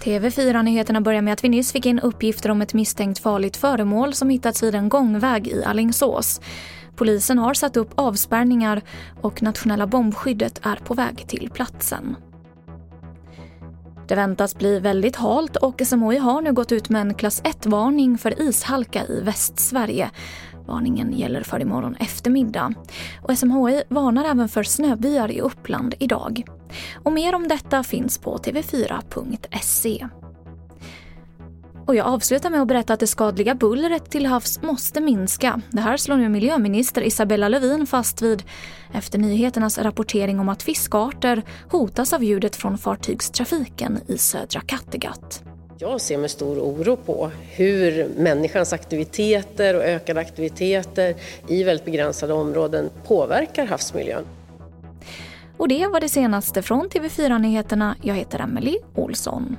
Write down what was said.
TV4-nyheterna börjar med att vi nyss fick in uppgifter om ett misstänkt farligt föremål som hittats vid en gångväg i Allingsås. Polisen har satt upp avspärrningar och nationella bombskyddet är på väg till platsen. Det väntas bli väldigt halt och SMHI har nu gått ut med en klass 1-varning för ishalka i Västsverige. Varningen gäller för imorgon eftermiddag. Och SMHI varnar även för snöbyar i Uppland idag. Och mer om detta finns på tv4.se. Och jag avslutar med att berätta att det skadliga bullret till havs måste minska. Det här slår nu miljöminister Isabella Lövin fast vid efter nyheternas rapportering om att fiskarter hotas av ljudet från fartygstrafiken i södra Kattegatt. Jag ser med stor oro på hur människans aktiviteter och ökade aktiviteter i väldigt begränsade områden påverkar havsmiljön. Och det var det senaste från TV4 Nyheterna. Jag heter Emily Olsson.